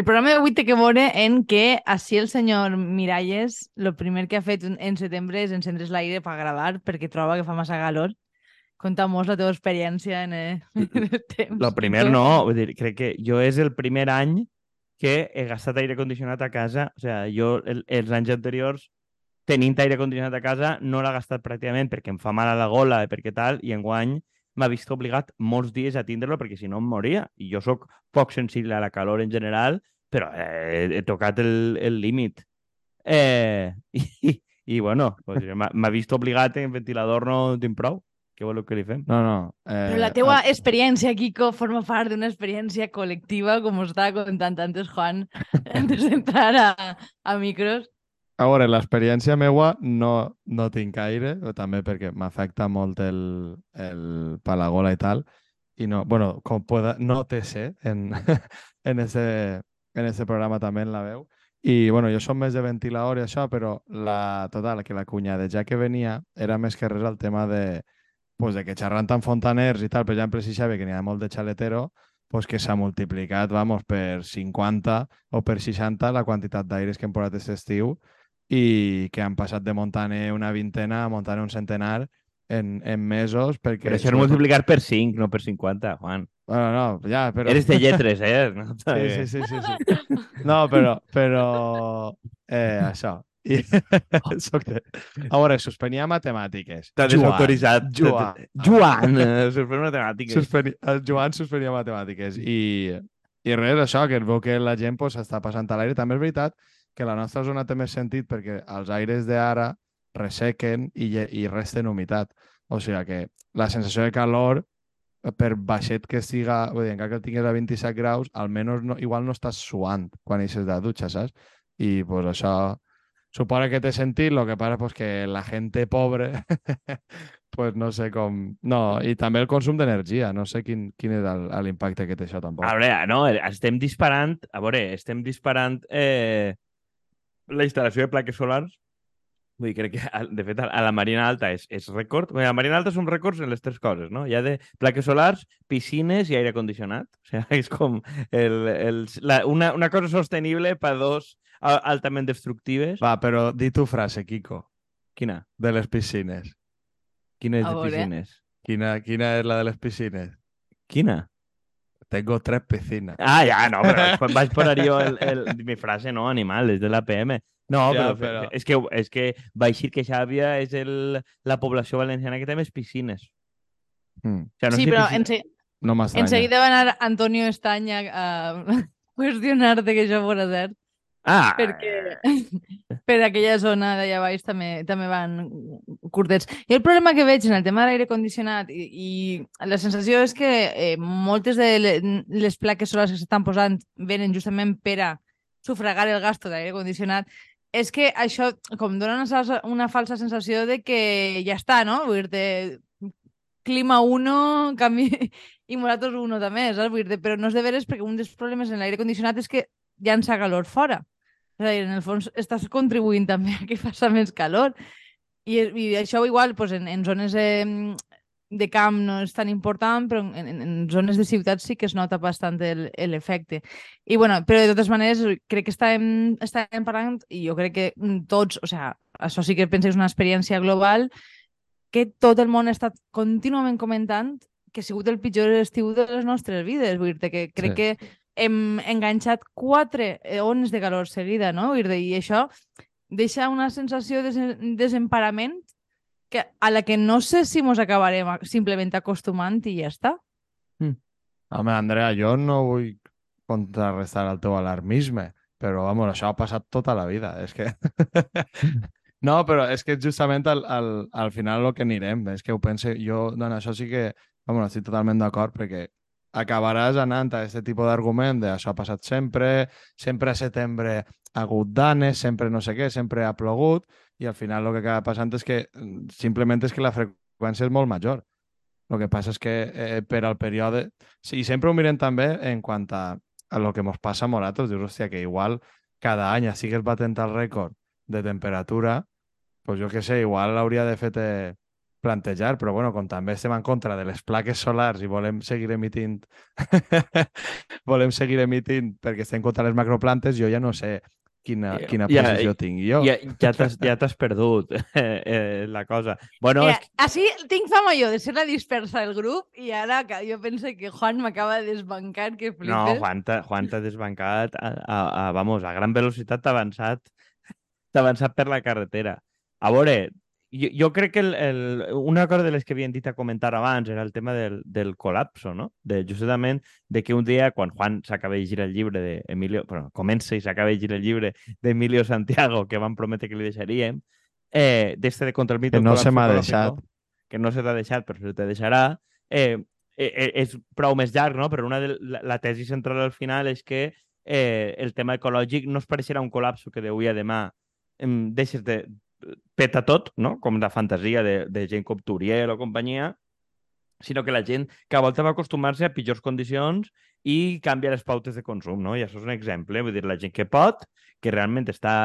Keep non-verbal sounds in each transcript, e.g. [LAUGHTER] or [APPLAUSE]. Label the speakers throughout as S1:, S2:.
S1: El programa d'avui té que veure en que així el senyor Miralles el primer que ha fet en setembre és encendre's l'aire per gravar perquè troba que fa massa calor. Conta-mos la teva experiència en, eh, en el temps.
S2: Lo primer no, vull dir, crec que jo és el primer any que he gastat aire condicionat a casa. O sigui, jo el, els anys anteriors tenint aire condicionat a casa no l'ha gastat pràcticament perquè em fa mal a la gola i perquè tal, i enguany m'ha vist obligat molts dies a tindre-lo perquè si no em moria. I jo sóc poc sensible a la calor en general, però eh, he tocat el, el límit. Eh, [LAUGHS] i, i, bueno, pues, m'ha vist obligat en ventilador no tinc prou. Què voleu que li fem?
S3: No, no. Eh,
S1: Però la teua experiència, Kiko, forma part d'una experiència col·lectiva, com us estava contant antes Juan, [LAUGHS] antes d'entrar a, a micros.
S3: A veure, l'experiència meua no, no tinc gaire, o també perquè m'afecta molt el, el palagola i tal, i no, bueno, com pueda, no té ser en, [LAUGHS] en, ese, en ese programa també en la veu. I, bueno, jo som més de ventilador i això, però la, total, que la cunyadeta que venia era més que res el tema de, pues, de que xerrant amb fontaners i tal, per exemple, si sabe que n'hi ha molt de xaletero, pues que s'ha multiplicat, vamos, per 50 o per 60 la quantitat d'aires que hem posat aquest estiu i que han passat de Montane una vintena a Montane un centenar en, en mesos perquè...
S2: Però això és multiplicar per 5, no per 50, Juan.
S3: Bueno, no, ja, però...
S2: Eres de [LAUGHS] lletres, eh? No,
S3: Sí, sí, sí, sí, sí. No, però, però eh, això. I... [LAUGHS] Soc de... A veure, suspenia matemàtiques.
S2: T'ha desautoritzat.
S3: Joan.
S2: Joan, [LAUGHS] suspèn matemàtiques.
S3: Suspeni... El Joan suspenia matemàtiques. I, I res, això, que es veu que la gent pues, està passant a l'aire. També és veritat que la nostra zona té més sentit perquè els aires d'ara ressequen i, i resten humitat. O sigui que la sensació de calor, per baixet que estiga, vull dir, encara que el tingués a 27 graus, almenys no, igual no estàs suant quan eixes de dutxa, saps? I pues, això suposa que té sentit, el que passa pues, que la gent pobre, [LAUGHS] pues no sé com... No, i també el consum d'energia, no sé quin, quin és l'impacte que té això tampoc.
S2: A veure, no, estem disparant, a veure, estem disparant eh, la instal·lació de plaques solars. Vull dir, crec que, de fet, a la Marina Alta és, és rècord. Bé, a la Marina Alta són rècords en les tres coses, no? Hi ha de plaques solars, piscines i aire condicionat. O sigui, [LAUGHS] és com el, el, la, una, una cosa sostenible per dos altament destructives.
S3: Va, però di tu frase, Kiko,
S2: Quina?
S3: de les piscines.
S2: Quina és
S1: A
S2: de
S1: veure.
S2: piscines?
S3: Quina, quina és la de les piscines?
S2: Quina?
S3: Tengo tres piscinas.
S2: Ah, ja, no, però [LAUGHS] vaig, vaig posar jo el, el, mi frase, no, animal, és de la PM. No,
S3: Ja,
S2: però,
S3: però-
S2: És, que, és que vaig dir que Xàbia és el, la població valenciana que té més piscines.
S3: Mm,
S2: O sigui, no
S1: sí,
S2: sé
S1: però
S2: piscines-
S1: en, se
S3: no
S1: en seguida va anar Antonio Estaña a [LAUGHS] qüestionar-te que això fos cert.
S2: Ah,
S1: perquè [LAUGHS] per aquella zona d'allà baix també, també van curtets. I el problema que veig en el tema de l'aire condicionat i, i la sensació és que eh, moltes de le- les plaques solars que s'estan posant venen justament per a sufragar el gasto d'aire condicionat és que això com dona una, una falsa sensació de que ja està, no? Vull dir clima 1, canvi... [LAUGHS] i nosaltres 1 també, saps? Vull dir però no és de veres perquè un dels problemes en l'aire condicionat és que llança calor fora. És a dir, en el fons estàs contribuint també a que [LAUGHS] faci més calor. I, i això igual pues, en, en zones eh, de camp no és tan important, però en, en, en zones de ciutat sí que es nota bastant el- l'efecte. I bueno, però de totes maneres crec que estàvem, estàvem parlant i jo crec que mm, tots, o sea, això sí que penso que és una experiència global, que tot el món ha estat contínuament comentant que ha sigut el pitjor estiu de les nostres vides. Vull dir que crec
S3: Sí.
S1: que hem enganxat quatre ones de calor seguida, no? I això deixa una sensació de des- desemparament que, a la que no sé si mos acabarem simplement acostumant i ja està.
S3: Home, Andrea, jo no vull contrarrestar el teu alarmisme, però, vamos, això ha passat tota la vida. És que... [LAUGHS] no, però és que justament al, al, al final el que anirem, és que ho pense... Jo, doncs, això sí que, vamos, estic totalment d'acord, perquè acabaràs anant a aquest tipus d'argument de això ha passat sempre, sempre a setembre ha hagut danes, sempre no sé què, sempre ha plogut, i al final el que acaba passant és que mm, simplement és que la freqüència és molt major. El que passa és que eh, per al període... Sí, sempre ho mirem també en quant a, a lo que ens passa a nosaltres. Dius, hòstia, que igual cada any sigues batent el rècord de temperatura, pues jo que sé, igual hauria de fer plantejar, però bueno, com també estem en contra de les plaques solars i volem seguir emitint [LAUGHS] volem seguir emitint perquè estem contra les macroplantes, jo ja no sé quina,
S2: Eh,
S3: quina
S2: ja,
S3: posició tinc jo.
S2: Ja, ja t'has ja t'has perdut eh, [LAUGHS] eh, la cosa. Bueno,
S1: Mira,
S2: és
S1: així tinc fama jo de ser la dispersa del grup i ara que jo penso que Juan m'acaba de desbancar que flipes.
S2: no, Juan t'ha Juan t'ha desbancat a, a, a, vamos, a gran velocitat t'ha avançat t'ha avançat per la carretera. A veure, jo, jo crec que el, el, una cosa de les que havien dit a comentar abans era el tema del, del col·lapso, no? De, justament de que un dia, quan Juan s'acaba de llegir el llibre d'Emilio... Bueno, comença i s'acaba de llegir el llibre d'Emilio Santiago, que van prometre que li deixaríem, eh, d'este de contra el mito
S3: Que no se m'ha deixat.
S2: que no se t'ha deixat, però se te deixarà, eh, eh, eh, és prou més llarg, no? Però una de la, la tesi central al final és que eh, el tema ecològic no es pareixerà un col·lapso que d'avui a demà em deixes de peta tot, no? com la fantasia de, de gent com Turiel o companyia, sinó que la gent cada volta va acostumar-se a pitjors condicions i canvia les pautes de consum, no? I això és un exemple, vull dir, la gent que pot, que realment està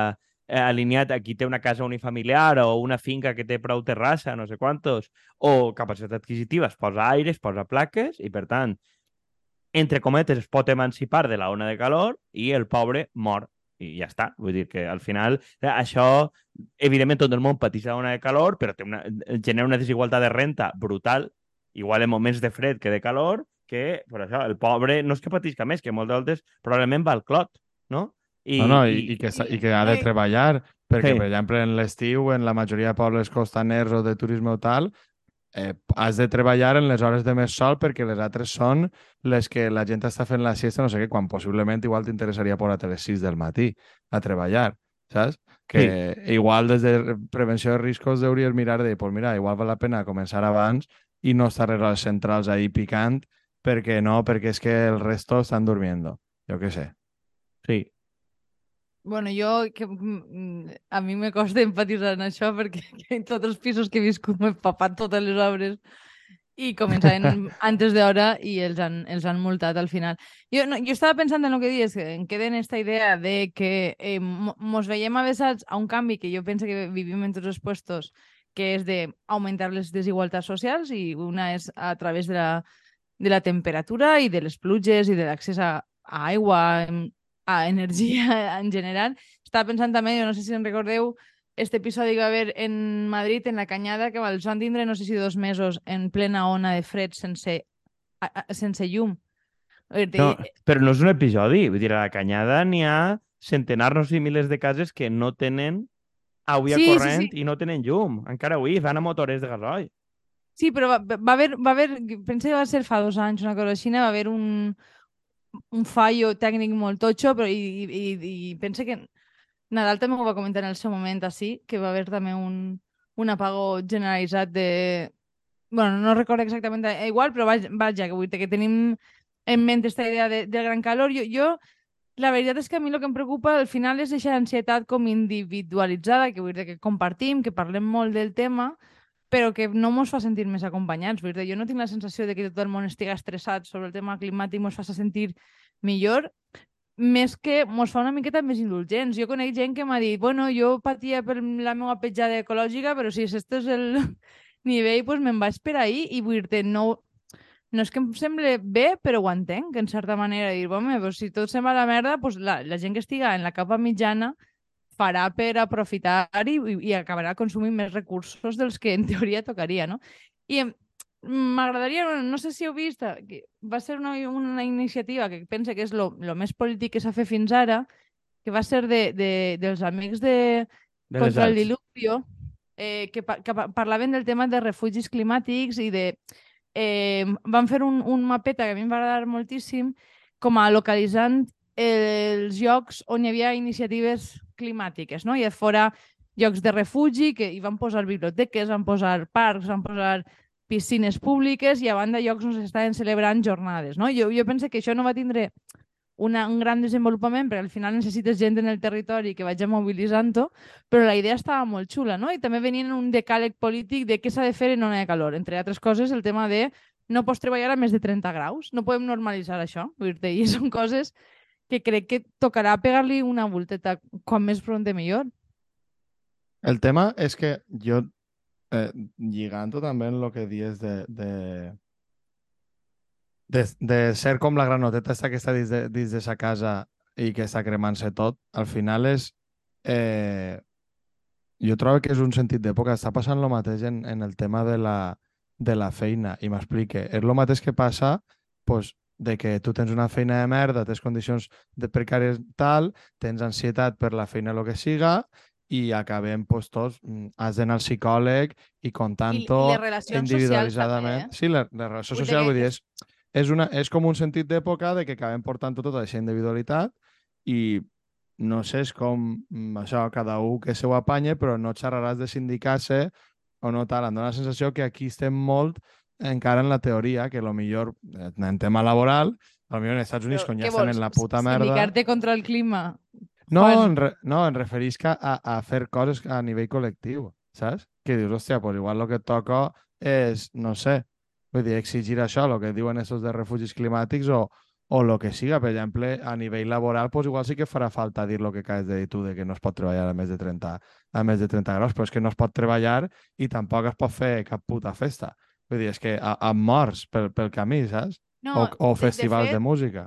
S2: eh, alineat, aquí té una casa unifamiliar o una finca que té prou terrassa, no sé quantos, o capacitat adquisitiva, es posa aire, es posa plaques i, per tant, entre cometes, es pot emancipar de la ona de calor i el pobre mor i ja està. Vull dir que al final això, evidentment, tot el món pateix ona de calor, però té una, genera una desigualtat de renta brutal, igual en moments de fred que de calor, que per això el pobre no és que patisca més, que molt d'altres probablement va al clot, no? I,
S3: no, no, i, i, que, sa- i que ha de
S1: i-
S3: treballar, perquè,
S2: Sí.
S3: per exemple, en l'estiu, en la majoria de pobles costaners o de turisme o tal, eh, has de treballar en les hores de més sol perquè les altres són les que la gent està fent la siesta, no sé què, quan possiblement igual t'interessaria posar a les 6 del matí a treballar, saps? Que igual des de prevenció de riscos hauries mirar de, pues mira, igual val la pena començar abans i no estar a les centrals ahí picant perquè no, perquè és que el resto estan durmiendo. Jo què sé.
S2: Sí,
S1: Bueno, jo, que, mm, a mi me costa empatitzar en això perquè [LAUGHS] en tots els pisos que he viscut m'he papat totes les obres i començaven [LAUGHS] antes d'hora i els han, els han multat al final. Jo, no, jo estava pensant en el que dius, que em queda en esta idea de que eh, mo- mos veiem avesats a un canvi que jo penso que vivim en tots els puestos, que és de augmentar les desigualtats socials i una és a través de la, de la temperatura i de les pluges i de l'accés a, a aigua, a energia [LAUGHS] en general. Estava pensant també, jo no sé si en recordeu, este episodi que va haver en Madrid, en la Canyada, que els van tindre, no sé si dos mesos, en plena ona de fred sense, a, a, sense llum.
S2: No, però no és un episodi. Vull dir, a la Canyada n'hi ha centenars i milers de cases que no tenen aigua
S1: Sí, sí,
S2: corrent
S1: sí.
S2: i no tenen llum. Encara avui van a motores de gasoil.
S1: Sí, però va, va, haver, va haver, penso que va ser fa dos anys, una cosa així, va haver un, un fallo tècnic molt totxo, però i, i, i, penso que Nadal també ho va comentar en el seu moment així, que va haver també un, un apagó generalitzat de... bueno, no recordo exactament eh, igual, però vaja, que vull dir que tenim en ment aquesta idea de, del gran calor. Jo, jo, la veritat és que a mi el que em preocupa al final és aquesta ansietat com individualitzada, que vull dir que compartim, que parlem molt del tema, però que no mos fa sentir més acompanyats. Vull dir, jo no tinc la sensació de que tot el món estigui estressat sobre el tema climàtic mos faça sentir millor, més que mos fa una miqueta més indulgents. Jo conec gent que m'ha dit, bueno, jo patia per la meva petjada ecològica, però si aquest és el [LAUGHS] nivell, pues me'n vaig per ahir i vull dir no, no és que em sembli bé, però ho entenc, en certa manera, dir, home, pues, si tot se'n va a la merda, pues, la, la gent que estiga en la capa mitjana farà per aprofitar i, i, acabarà consumint més recursos dels que en teoria tocaria, no? I m'agradaria, no sé si heu vist, que va ser una, una iniciativa que pense que és lo, lo més polític que s'ha fet fins ara, que va ser de, de, dels amics de,
S2: De
S1: contra el diluvio, eh, que, pa, que pa- parlaven del tema de refugis climàtics i de... Eh, van fer un, un mapeta que a mi em va agradar moltíssim, com a localitzant els llocs on hi havia iniciatives climàtiques, no? I fora llocs de refugi, que hi van posar biblioteques, van posar parcs, van posar piscines públiques i a banda llocs on s'estaven celebrant jornades, no? Jo, jo penso que això no va tindre una, un gran desenvolupament, perquè al final necessites gent en el territori que vagi mobilitzant-ho, però la idea estava molt xula, no? I també venien un decàleg polític de què s'ha de fer en ona de calor. Entre altres coses, el tema de no pots treballar a més de 30 graus. No podem normalitzar això. Vull dir I són coses que crec que tocarà pegar-li una volteta quan més pronte millor.
S3: El tema és que jo, eh, lligant-ho també en el que dies de, de, de, de ser com la granoteta esta que està dins de, dins de sa casa i que està cremant-se tot, al final és... Eh, jo trobo que és un sentit d'època. Està passant el mateix en, en el tema de la, de la feina. I m'explique. És el mateix que passa pues, de que tu tens una feina de merda, tens condicions de precàries tal, tens ansietat per la feina el que siga i acabem pues, tots, mm, has d'anar al psicòleg i contant-ho individualitzadament.
S1: També, eh?
S3: Sí, la, la relació
S1: Vull
S3: social, vull dir,
S1: és-
S3: és, una, és com un sentit d'època de que acabem portant tota aquesta individualitat i no sé, és com mm, això, cada un que se ho apanye, però no xerraràs de sindicar-se o no tal. Em dóna la sensació que aquí estem molt encara en la teoria, que lo millor eh, en tema laboral, a lo millor en Estats Units,
S1: Però
S3: quan ja estan en la puta merda...
S1: Sindicar-te contra el clima.
S3: No,
S1: Quan-
S3: en re, no, en referisc a, a fer coses a nivell col·lectiu, saps? Que dius, hòstia, pues igual el que toca és, no sé, vull dir, exigir això, el que diuen estos de refugis climàtics o, o el que siga. Per exemple, a nivell laboral, pues igual sí que farà falta dir el que acabes de dir tu, de que no es pot treballar a més de 30, a més de 30 graus, però és que no es pot treballar i tampoc es pot fer cap puta festa. Vull dir, és que a, a morts pel, pel camí, saps?
S1: No,
S3: o, o
S1: de-
S3: festivals de,
S1: de fet,
S3: música.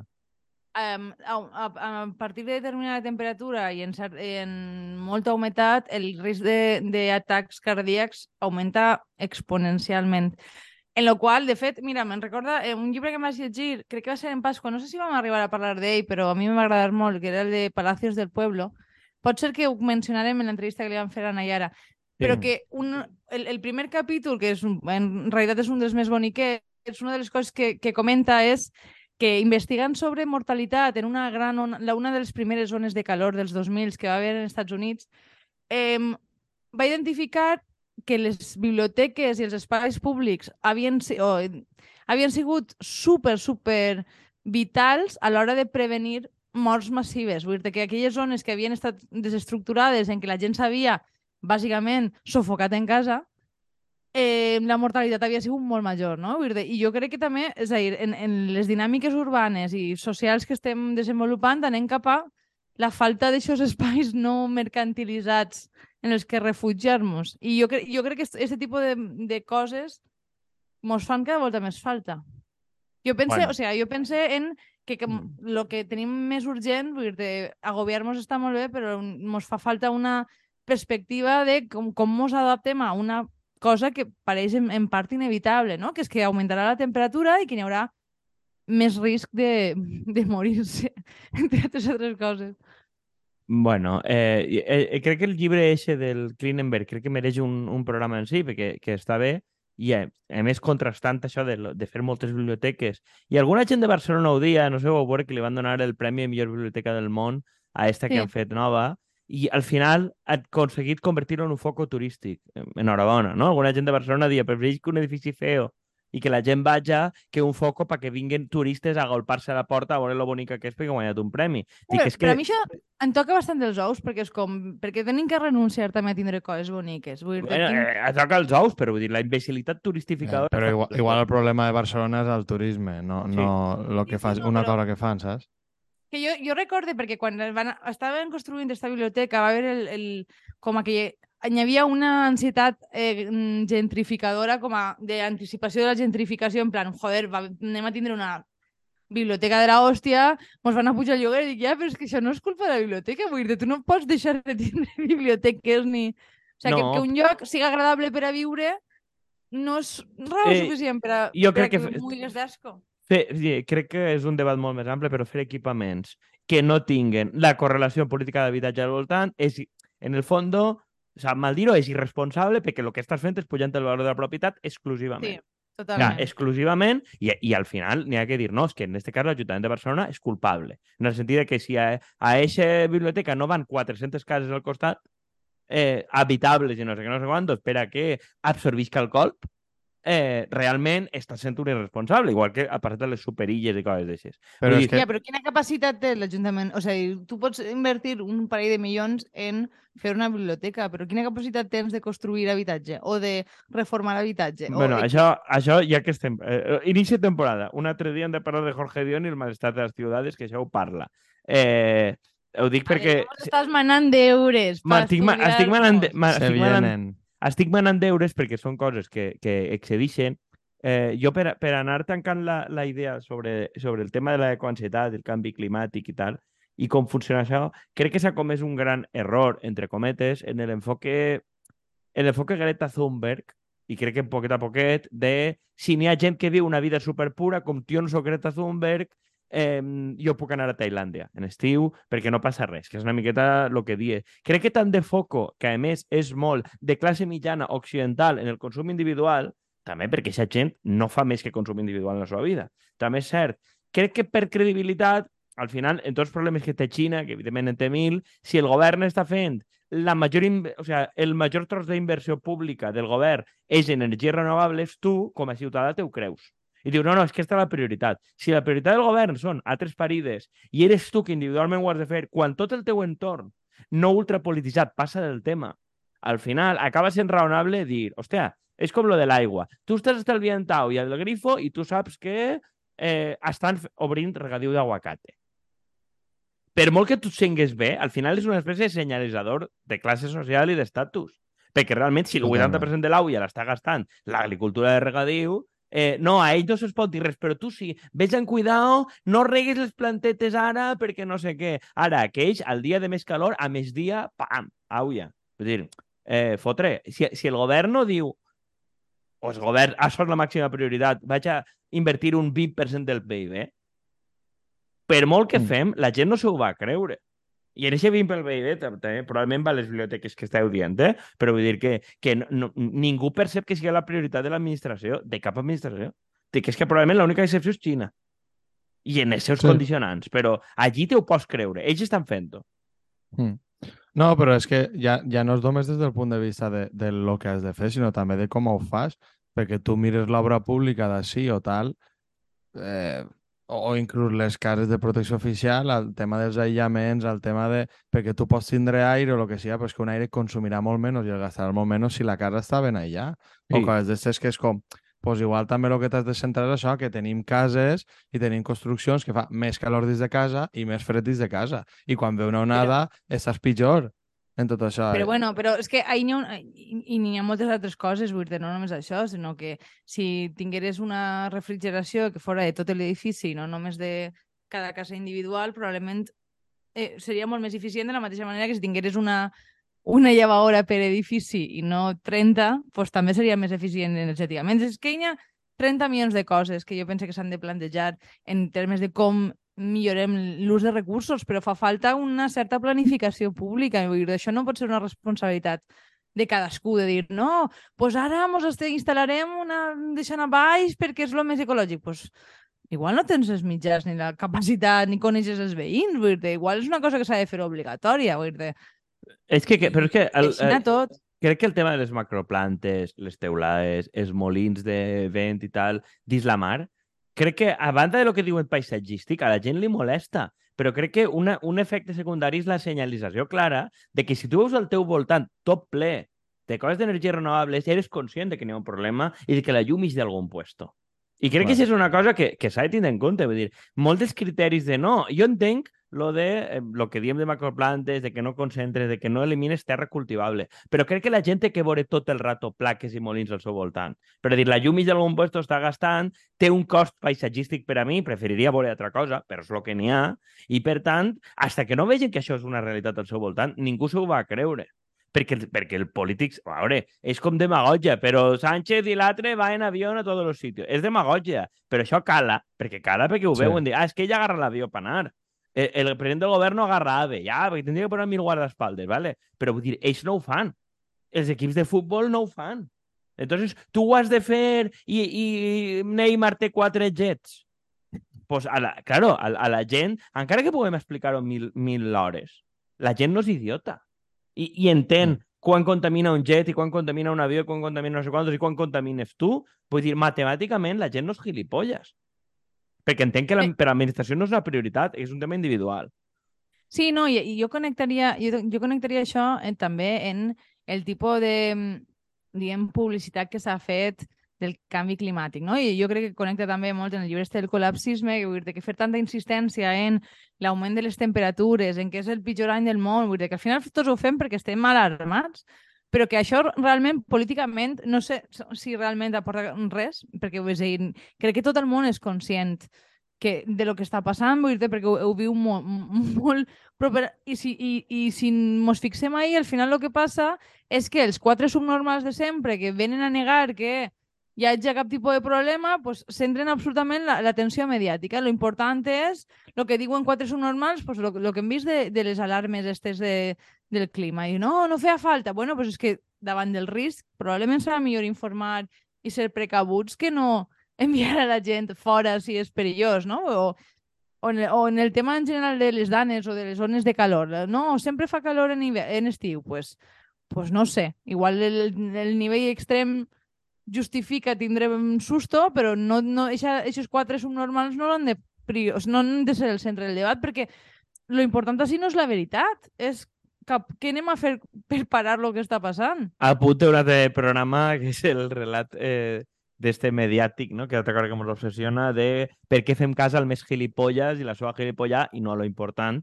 S1: um, a, a, a partir de determinada temperatura i en, en molta humitat, el risc de- d'atacs cardíacs augmenta exponencialment. En lo qual, de fet, mira, me'n recorda eh, un llibre que em vaig llegir, crec que va ser en Pasqua, no sé si vam arribar a parlar d'ell, però a mi m'ha agradat molt, que era el de Palacios del Pueblo. Pot ser que ho mencionarem en l'entrevista que li vam fer a Nayara, però que un, el, el primer capítol, que és un, en realitat és un dels més boniquets, una de les coses que, que comenta és que investigant sobre mortalitat en una gran ona, la, una de les primeres zones de calor dels 2000 que va haver en Estats Units, eh, va identificar que les biblioteques i els espais públics havien, o, havien sigut super, super vitals a l'hora de prevenir morts massives. Vull dir que aquelles zones que havien estat desestructurades, en què la gent s'havia bàsicament sufocat en casa, eh, la mortalitat havia sigut molt major, no? I jo crec que també, és a dir, en, en les dinàmiques urbanes i socials que estem desenvolupant anem cap a la falta d'aixòs espais no mercantilitzats en els que refugiar-nos. I jo, cre jo crec que aquest tipus de, de coses mos fan cada volta més falta. Jo pense,
S2: Bueno.
S1: bueno. o sea, jo pense en que, que
S2: Mm.
S1: lo que tenim més urgent, vull dir, agobiar-nos està molt bé, però mos fa falta una perspectiva de com, com mos adaptem a una cosa que pareix en, en part inevitable, no? que és que augmentarà la temperatura i que hi haurà més risc de, de morir-se, [LAUGHS] entre altres altres coses.
S2: Bueno, eh, eh, eh, crec que el llibre eixe del Klinenberg crec que mereix un, un programa en si, perquè que està bé, i a, a més contrastant això de, de fer moltes biblioteques. I alguna gent de Barcelona ho dia, no sé, ho veure que li van donar el Premi de Millor Biblioteca del Món a esta que
S1: Sí.
S2: han fet nova, i al final ha aconseguit convertir-ho en un foco turístic. Eh, Enhorabona, no? Alguna gent de Barcelona dia, prefereix que un edifici feo i que la gent vaja que un foco perquè vinguen turistes a golpar-se a la porta a veure lo bonica que és perquè ha guanyat un premi. Dic,
S1: Però,
S2: és
S1: però
S2: que...
S1: a mi això em toca bastant dels ous, perquè és com... Perquè tenim que renunciar també a tindre coses boniques. Vull dir,
S2: Bueno,
S1: tinc...
S2: eh, toca els ous, però vull dir, la imbecilitat turistificadora...
S3: Eh, però igual, igual el problema de Barcelona és el turisme, no,
S2: Sí.
S3: no el que fas, una
S1: però-
S3: cosa que fan, saps?
S1: Que jo, jo recorde, perquè quan van, estaven construint aquesta biblioteca va haver el, el, com que hi havia una ansietat eh, mm, gentrificadora com a d'anticipació de la gentrificació, en plan, joder, va, anem a tindre una biblioteca de la hòstia, mos van a pujar el lloguer i dic, ja, però és que això no és culpa de la biblioteca, vull dir, tu no pots deixar de tindre [LAUGHS] biblioteques ni... O sigui,
S2: No.
S1: que, que un lloc siga agradable per a viure no és raó
S2: Eh,
S1: suficient per a,
S2: jo
S1: per a
S2: crec
S1: que,
S2: que
S1: mulles d'asco.
S2: Fer, sí, crec que és un debat molt més ample, però fer equipaments que no tinguen la correlació política d'habitatge al voltant és, en el fons, o sea, mal dir-ho, és irresponsable perquè el que estàs fent és pujant el valor de la propietat exclusivament.
S1: Sí,
S2: Ja,
S1: totalment.
S2: exclusivament, i, i al final n'hi ha que dir, no, és que en aquest cas l'Ajuntament de Barcelona és culpable, en el sentit de que si a, a eixa biblioteca no van 400 cases al costat, eh, habitables i no sé què, no sé quantos, per a que absorbisca el colp, eh, realment està sent un irresponsable, igual que a part de les superilles i coses d'aixes.
S3: Però
S2: dir,
S3: que...
S1: Ja, però quina capacitat té l'Ajuntament? O sigui, tu pots invertir un parell de milions en fer una biblioteca, però quina capacitat tens de construir habitatge o de reformar habitatge?
S2: Bueno,
S1: o...
S2: això, això ja que estem... Eh, inici de temporada. Un altre dia hem de parlar de Jorge Dion i el malestar de les ciutats, que això ho parla. Eh, ho dic perquè...
S1: Estàs manant deures
S2: Estic, ma- estic manant, ma-
S3: Se
S2: estic manant,
S3: vienen.
S2: Estic manant deures perquè són coses que, que excedixen. Eh, jo per, per anar tancant la, la idea sobre, sobre el tema de l'ecoansietat, el canvi climàtic i tal, i com funciona això, crec que s'ha comès un gran error, entre cometes, en l'enfoque en l'enfoque Greta Thunberg, i crec que poquet a poquet, de si n'hi ha gent que viu una vida superpura, com no soc Greta Thunberg, eh, jo puc anar a Tailàndia en estiu perquè no passa res, que és una miqueta el que die. Crec que tant de foco, que a més és molt de classe mitjana occidental en el consum individual, també perquè aquesta gent no fa més que consum individual en la seva vida. També és cert. Crec que per credibilitat, al final, en tots els problemes que té Xina, que evidentment en té mil, si el govern està fent la major, o sea, el major tros d'inversió pública del govern és en energies renovables, tu, com a ciutadà, te ho creus. I diu, no, no, és que aquesta és la prioritat. Si la prioritat del govern són altres parides i eres tu que individualment ho has de fer, quan tot el teu entorn no ultrapolititzat passa del tema, al final acaba sent raonable dir, hòstia, és com lo de l'aigua. Tu estàs estalviant tau i el grifo i tu saps que eh, estan obrint regadiu d'aguacate. Per molt que tu sengues bé, al final és una espècie de senyalitzador de classe social i d'estatus. Perquè realment, si el 80% de l'aigua l'està gastant l'agricultura de regadiu, Eh, no, a ells no se'ls pot dir res, però tu sí. Ves en cuidado, no reguis les plantetes ara perquè no sé què. Ara, que ells, al dia de més calor, a més dia, pam, auia. Vull dir, eh, fotre, si, si el govern no diu o el govern, això és la màxima prioritat, vaig a invertir un 20% del PIB, eh? per molt que mm. fem, la gent no s'ho va creure. I en aquest 20 pel PIB també, probablement va a les biblioteques que esteu dient, eh? però vull dir que, que no, no, ningú percep que sigui la prioritat de l'administració, de cap administració. Que és que probablement l'única excepció és Xina. I en els seus sí. condicionants. Però allí te ho pots creure. Ells estan fent-ho.
S3: Mm. No, però és que ja, ja no és només des del punt de vista de, de lo que has de fer, sinó també de com ho fas, perquè tu mires l'obra pública d'ací o tal, eh, o inclús les cases de protecció oficial, el tema dels aïllaments, el tema de... perquè tu pots tindre aire o el que sigui, però és que un aire consumirà molt menys i el gastarà molt menys si la casa està ben allà. Sí. O coses d'estes que és com... Pues igual també el que t'has de centrar és això, que tenim cases i tenim construccions que fa més calor dins de casa i més fred dins de casa. I quan ve una onada, Mira. estàs pitjor en tot això.
S1: Però eh? bueno, però és que ahir n'hi ha, i n'hi ha moltes altres coses, vull dir, no només això, sinó que si tingueres una refrigeració que fora de tot l'edifici, no només de cada casa individual, probablement eh, seria molt més eficient de la mateixa manera que si tingueres una, una llevadora per edifici i no 30, doncs també seria més eficient energèticament. És que hi ha 30 milions de coses que jo penso que s'han de plantejar en termes de com millorem l'ús de recursos, però fa falta una certa planificació pública. Vull dir, això no pot ser una responsabilitat de cadascú, de dir, no, pues ara mos instal·larem una deixant a baix perquè és el més ecològic. Pues, igual no tens els mitjans ni la capacitat ni coneixes els veïns, vull dir, igual és una cosa que s'ha de fer obligatòria, vull dir.
S2: És que, que però és que...
S1: El, el, tot.
S2: Crec que el tema de les macroplantes, les teulades, els molins de vent i tal, dins la mar, crec que, a banda de lo que diuen paisatgístic, a la gent li molesta, però crec que una, un efecte secundari és la senyalització clara de que si tu veus al teu voltant tot ple de coses d'energies renovables, eres conscient de que n'hi ha un problema i de que la llum és d'algun puesto. I crec bueno. que això és una cosa que, que s'ha de tindre en compte. Vull dir, molts dels criteris de no... Jo entenc lo de eh, lo que diem de macroplantes, de que no concentres, de que no elimines terra cultivable. Però crec que la gent té que veure tot el rato plaques i molins al seu voltant. Per dir, la llum i d'algun puesto està gastant, té un cost paisatgístic per a mi, preferiria veure altra cosa, però és el que n'hi ha, i per tant, hasta que no vegin que això és una realitat al seu voltant, ningú s'ho va creure perquè, perquè el polític, a veure, és com demagogia, però Sánchez i l'altre va en avió a tots els sitios. És demagogia, però això cala, perquè cala perquè ho sí. veuen, dir, ah, és que ell agarra l'avió per anar el, el president del govern no agarra AVE, ja, perquè tindria que posar mil guardaespaldes, ¿vale? però vull dir, ells no ho fan. Els equips de futbol no ho fan. Entonces, tu ho has de fer i, i Neymar té quatre jets. Pues a la, claro, a, a la gent, encara que puguem explicar-ho mil, mil hores, la gent no és idiota. I, i entén mm. quan contamina un jet i quan contamina un avió, quan contamina no sé quantos i quan contamines tu. Vull dir, matemàticament la gent no és gilipolles. Perquè entenc que la, per l'administració no és una prioritat, és un tema individual.
S1: Sí, no, i, i jo connectaria, jo, jo connectaria això en, també en el tipus de, diguem, publicitat que s'ha fet del canvi climàtic, no? I jo crec que connecta també molt en el llibre del colapsisme, que, vull dir, que fer tanta insistència en l'augment de les temperatures, en què és el pitjor any del món, vull dir que al final tots ho fem perquè estem alarmats, però que això realment, políticament, no sé si realment aporta res, perquè és dir, crec que tot el món és conscient que de lo que està passant, vull dir perquè ho, ho viu [LAUGHS] molt, molt però per, i, si, i, i si mos fixem ahir, al final el que passa és que els quatre subnormals de sempre que venen a negar que hi hagi cap tipus de problema, pues, centren absolutament l'atenció la, mediàtica. Lo important és el que diuen quatre subnormals, pues, lo, lo que hem vist de, de les alarmes estes de, del clima. I no, no feia falta. Bueno, pues és que davant del risc probablement serà millor informar i ser precabuts que no [LAUGHS] enviar a la gent fora si és perillós, no? O, o en, el, o en el tema en general de les danes o de les zones de calor. No, sempre fa calor en, en estiu. Pues, pues no sé. Igual el, el nivell extrem justifica tindre un susto, però no, no, aquests quatre subnormals no han de, no han de ser el centre del debat, perquè lo important així no és la veritat, és cap, què anem a fer per parar lo que està passant?
S2: Apunte un altre programa que és el relat eh, d'este mediàtic, no? que altra cosa que ens obsessiona, de per què fem cas al més gilipolles i la seva gilipollar i no a lo important,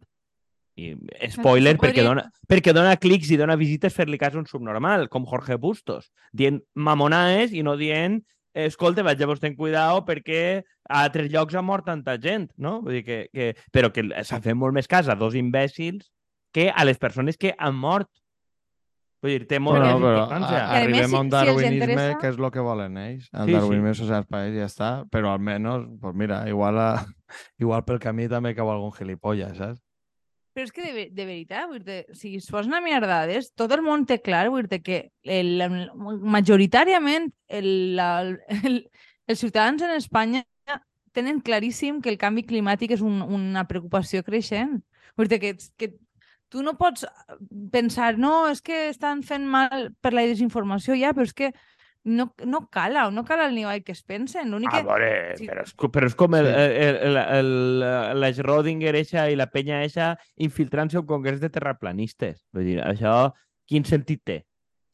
S2: i spoiler, perquè dona, perquè dona clics i dona visites fer-li cas a un subnormal, com Jorge Bustos, dient mamonaes i no dient escolta, vaig a vos ten cuidado perquè a altres llocs ha mort tanta gent, no? Vull dir que, que... Però que s'ha fet molt més cas a dos imbècils que a les persones que han mort. Vull dir, té molt bueno, però importància.
S3: A, arribem a un darwinisme si interessa... que és el que volen ells. El sí, darwinisme sí. social per ells ja està. Però almenys, pues mira, igual, a... [LAUGHS] igual pel camí també cau algun gilipolles, saps?
S1: Però és que de, de veritat, vull dir si es fos una mierdades, tot el món té clar vull dir que el, majoritàriament el, la, el, els ciutadans en Espanya tenen claríssim que el canvi climàtic és un, una preocupació creixent. Vull dir que, que tu no pots pensar, no, és que estan fent mal per la desinformació ja, però és que no, no cala, no cala el nivell que es pensen.
S2: A que... veure, sí. però, és, però és com el, el, el, el, el, la Schrödinger eixa i la penya eixa infiltrant-se un congrés de terraplanistes. Vull dir, això, quin sentit té?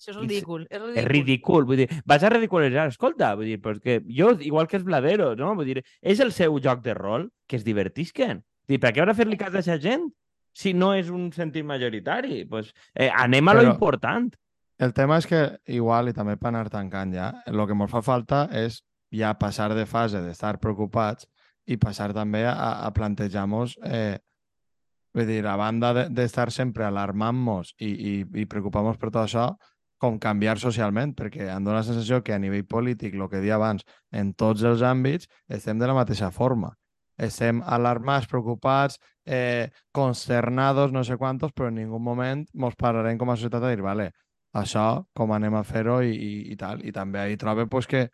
S1: Això és ridícul. És ridícul.
S2: És ridícul. Vull dir, vas a ridiculitzar, escolta, vull dir, pues que jo, igual que els bladeros, no? Vull dir, és el seu joc de rol que es divertisquen. Vull dir, per què haurà fer-li cas a aquesta gent si no és un sentit majoritari? Pues, eh, anem a Però... lo important.
S3: El tema és que, igual, i també per anar tancant ja, el que ens fa falta és ja passar de fase d'estar preocupats i passar també a, a plantejar-nos, eh, vull dir, a banda d'estar de, sempre alarmant-nos i, i, i preocupant-nos per tot això, com canviar socialment, perquè em dóna la sensació que a nivell polític, el que dia abans, en tots els àmbits, estem de la mateixa forma. Estem alarmats, preocupats, eh, consternados, no sé quantos, però en ningú moment ens pararem com a societat a dir, vale, això, com anem a fer-ho i, i, i tal. I també hi trobo pues, que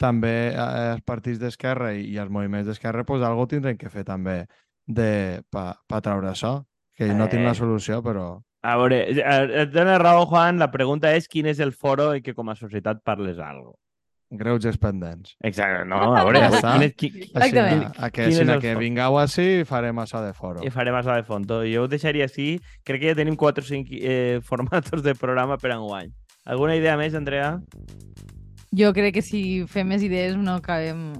S3: també eh, els partits d'esquerra i, i els moviments d'esquerra pues, algo tindrem que fer també de, pa, pa treure això, que eh... no tinc la solució, però...
S2: A veure, eh, et dona raó, Juan, la pregunta és quin és el foro i que com a societat parles algo
S3: greuges pendents.
S2: Exacte, no, a veure, ja està.
S3: Quin, quin, Exactament. Així, a que, si que vingueu així, farem això de foro.
S2: I farem això de fondo. Jo ho deixaria així. Crec que ja tenim 4 o 5 eh, [LAUGHS] formatos de programa per enguany. Alguna idea més, Andrea?
S1: Jo crec que si fem més idees no acabem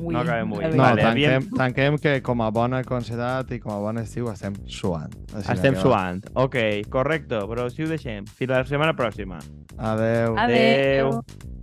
S2: Ui, no acabem avui.
S3: No, vale, tanquem, havíem... tanquem que com a bona considerat i com a bon estiu estem suant.
S2: Així estem suant. Ok, correcte, però si ho deixem. Fins la setmana pròxima.
S3: Adeu.
S1: Adeu. Adeu.